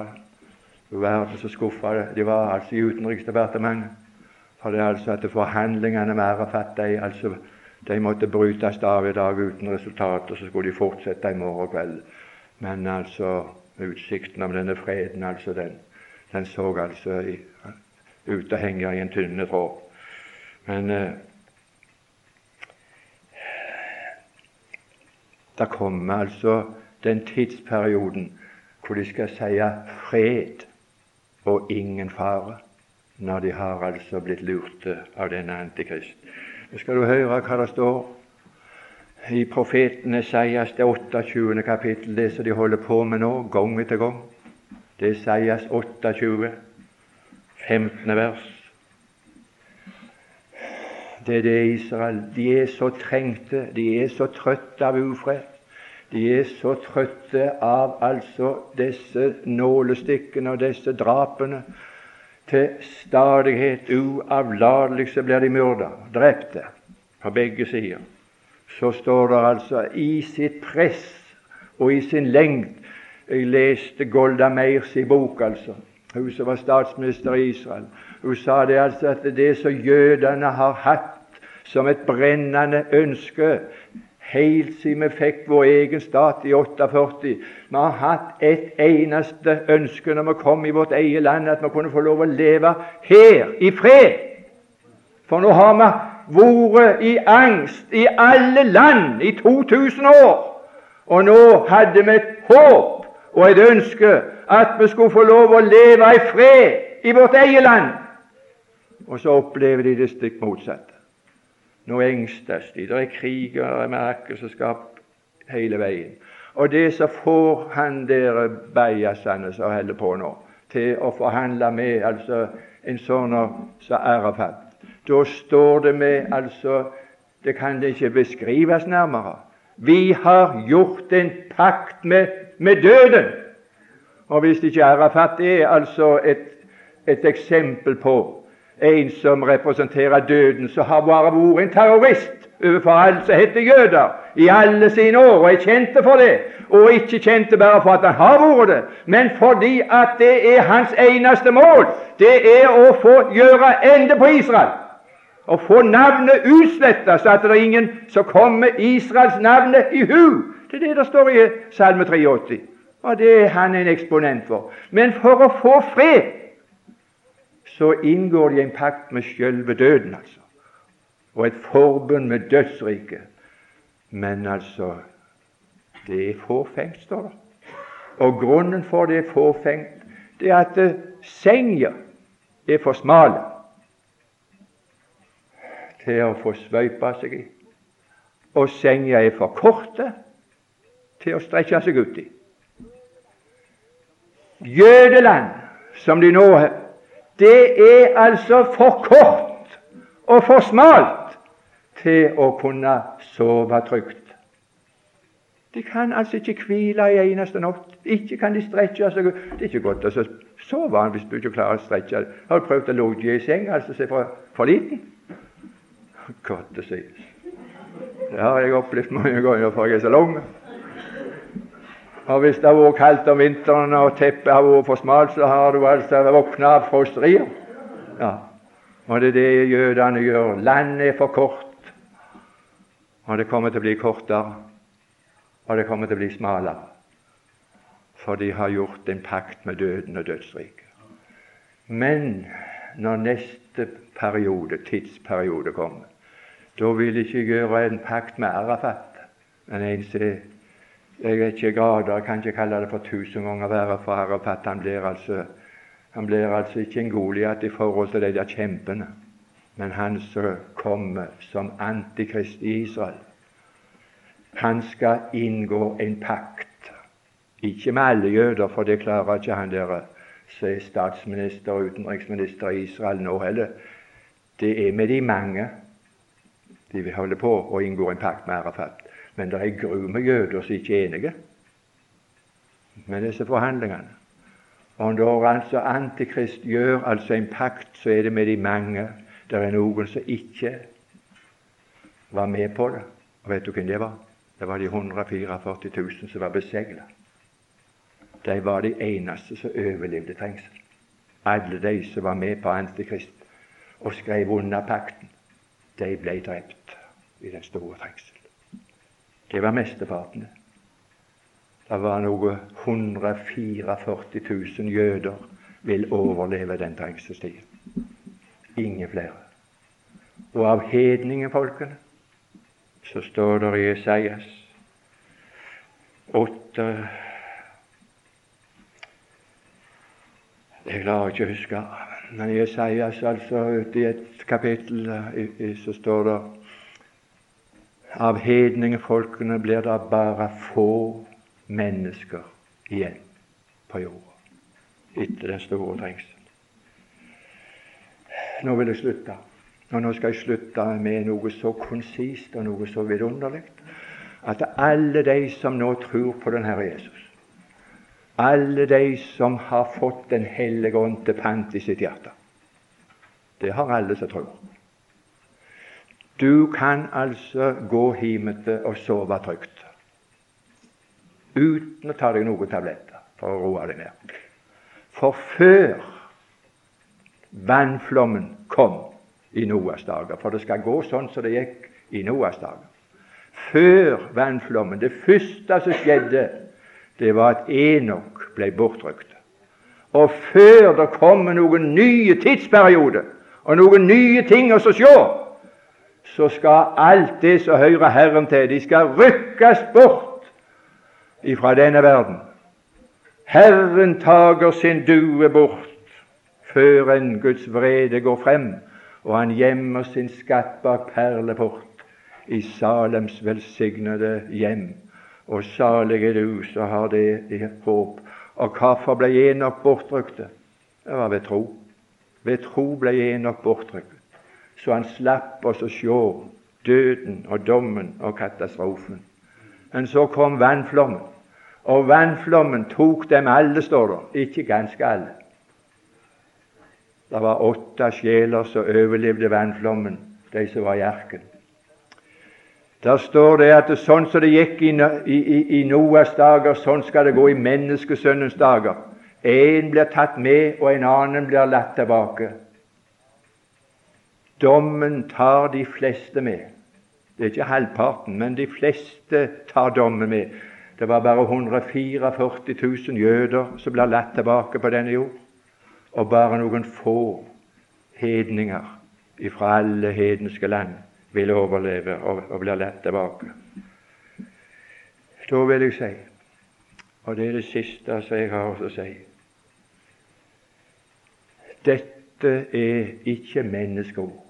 Verden så skuffa de var altså i Utenriksdepartementet. For det er altså at forhandlingene med Arafat de, altså, de måtte brytes av i dag uten resultat, og så skulle de fortsette i morgen kveld. Men altså utsikten om denne freden, altså den, den så altså i, ut og henger i en tynne tråd. Men eh, det kommer altså den tidsperioden hvor de skal si fred og ingen fare når de har altså blitt lurte av denne antikrist. Nå skal du høre hva det står i profeten Esaias det 28. kapittel, det som de holder på med nå, gang etter gang. Det er Esaias 28, 15. vers. Det er det Israel. De er så trengte, de er så trøtte av ufred. De er så trøtte av altså disse nålestikkene og disse drapene til stadighet uavlatelig så blir de myrda, drepte, på begge sider. Så står det altså i sitt press og i sin lengd Jeg leste Golda Meirs i bok, altså, hun som var statsminister i Israel. Hun sa det altså at det som jødene har hatt som et brennende ønske helt siden vi fikk vår egen stat i 48. Vi har hatt et eneste ønske når vi kom i vårt eget land, at vi kunne få lov å leve her i fred. For nå har vi vært i angst i alle land i 2000 år. Og nå hadde vi et håp og et ønske at vi skulle få lov å leve i fred i vårt eget land. Og så opplever de det stikk motsatte. Nå engstes de. Det er kriger og merkelseskap hele veien. Og det så får han der bajasene som holder på nå, til å forhandle med altså en sånn som Arafat. Da står det med altså Det kan det ikke beskrives nærmere. Vi har gjort en pakt med, med døden. Og hvis ikke Arafat er altså et, et eksempel på en som representerer døden, så har bare vært en terrorist overfor alle som heter jøder, i alle sine år, og er kjente for det. Og ikke kjente bare for at han har vært det, men fordi at det er hans eneste mål. Det er å få gjøre ende på Israel. Å få navnet utsletta, så at det er ingen som kommer Israels navn i hu. Det er det det står i Salme 83. Og det er han en eksponent for. Men for å få fred så inngår de en pakt med sjølve døden, altså. Og et forbund med dødsriket. Men altså det er fåfengt, står det. Og grunnen for det er fåfengt, det er at uh, senga er for smale til å få svøypa seg i. Og senga er for korte til å strekke seg ut i. Jødeland, som de nå det er altså for kort og for smalt til å kunne sove trygt. De kan altså ikke hvile i eneste natt. Ikke kan de strekke seg. Det er ikke godt å sove hvis du ikke klarer å strekke deg. Har du prøvd å ligge i seng altså se for, for liten? Godt å si. Det har jeg opplevd mange ganger, for jeg er så lang. Og Hvis det har vært kaldt om vinteren og teppet har vært for smalt, så har du altså våkna av frosterier. Ja. Og det er det jødene gjør. Landet er for kort, og det kommer til å bli kortere. Og det kommer til å bli smalere. For de har gjort en pakt med døden og dødsriket. Men når neste periode, tidsperiode kommer, da vil de ikke gjøre en pakt med Arafat, men en som jeg vet ikke grader, kan ikke kalle det for tusen ganger verre for Arafat. Han blir altså, han blir altså ikke en Goliat i forhold til de der kjempene, men han som kommer som antikrist i Israel. Han skal inngå en pakt. Ikke med alle jøder, for det klarer ikke han der som er statsminister og utenriksminister i Israel nå heller. Det er med de mange de vil holde på å inngå en pakt med Arafat. Men det er gru med jøder som ikke er enige med disse forhandlingene. Og når altså Antikrist gjør altså en pakt, så er det med de mange. Det er noen som ikke var med på det. Og vet du hvem det var? Det var de 144 000 som var besegla. De var de eneste som overlevde trengsel. Alle de som var med på Antikrist og skrev under pakten, de ble drept i den store trengsel. Det var mesteparten. Det var noe 144 000 jøder vil overleve den trengselstiden. Ingen flere. Og av hedningefolkene så står det i Esaias 8 Jeg klarer ikke å huske, men i Esaias, altså i et kapittel, så står det av hedningfolkene blir det bare få mennesker igjen på jorda etter den store trengselen. Nå vil jeg slutte. Og nå skal jeg slutte med noe så konsist og noe så vidunderlig at alle de som nå tror på den Herre Jesus, alle de som har fått Den hellige ånd til pant i sitt hjerte Det har alle som tror. Du kan altså gå hjemmete og sove trygt uten å ta deg noen tabletter for å roe deg ned. For før vannflommen kom i Noas dager, for det skal gå sånn som det gikk i Noas dager Før vannflommen Det første som skjedde, det var at Enok ble bortrykt. Og før det kommer noen nye tidsperioder og noen nye ting å se, så skal alt det som hører Herren til, de skal rykkes bort ifra denne verden. Herren tager sin due bort før en Guds vrede går frem, og han gjemmer sin skatt bak perleport i Salems velsignede hjem. Og salig er du som har det i håp. Og hvorfor ble Enok bortrykte? Det var ved tro. Ved tro ble Enok bortrykket, så han slapp oss å se døden og dommen og katastrofen. Men så kom vannflommen, og vannflommen tok dem alle, står det. Ikke ganske alle. Det var åtte sjeler som overlevde vannflommen, de som var i arken. Der står det at sånn som det gikk i, i, i Noas dager, sånn skal det gå i menneskesønnens dager. En blir tatt med, og en annen blir latt tilbake. Dommen tar de fleste med. Det er ikke halvparten, men de fleste tar dommen med. Det var bare 144 000 jøder som ble latt tilbake på denne jord, og bare noen få hedninger fra alle hedenske land vil overleve og, og blir latt tilbake. Da vil jeg si, og det er det siste som jeg har å si Dette er ikke menneskeord.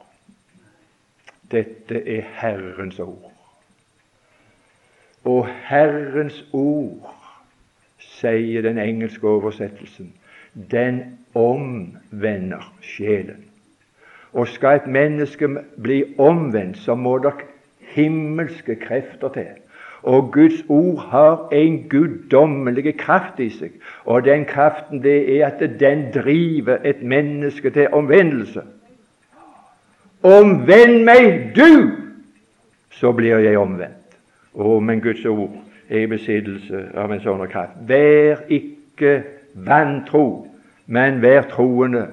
Dette er Herrens ord. Og Herrens ord, sier den engelske oversettelsen, den omvender sjelen. Og skal et menneske bli omvendt, så må det himmelske krefter til. Og Guds ord har en guddommelig kraft i seg. Og den kraften det er at den driver et menneske til omvendelse. Omvend meg, du, så blir jeg omvendt. Å, men Guds ord er i besittelse av en sånn kraft. Vær ikke vantro, men vær troende.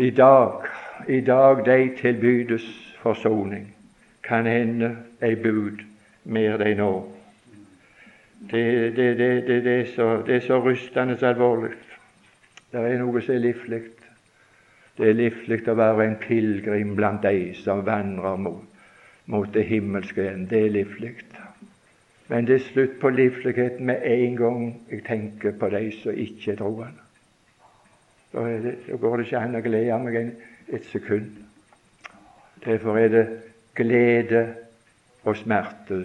I dag i dag de tilbydes forsoning. Kan hende ei bud mer de nå. Det, det, det, det, er så, det er så rystende alvorlig. Det er noe som er livlig. Det er livlig å være en pilegrim blant de som vandrer mot, mot det himmelske igjen. Det er livlig. Men det er slutt på livligheten med en gang jeg tenker på de som ikke er troende. Da, da går det ikke an å glede meg en et sekund. Derfor er det glede og smerte.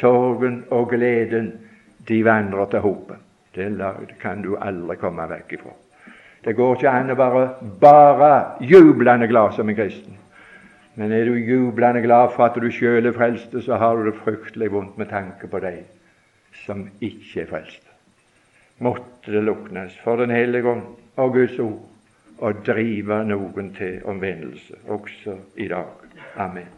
Sorgen og gleden, de vandrer til hopet. Det kan du aldri komme vekk ifra. Det går ikke an å være bare jublende glad som en kristen. Men er du jublende glad for at du sjøl er frelst, så har du det fryktelig vondt med tanke på deg som ikke er frelst. Måtte det luknes for Den hellige ånd og Guds ord å drive noen til omvendelse også i dag. Amen.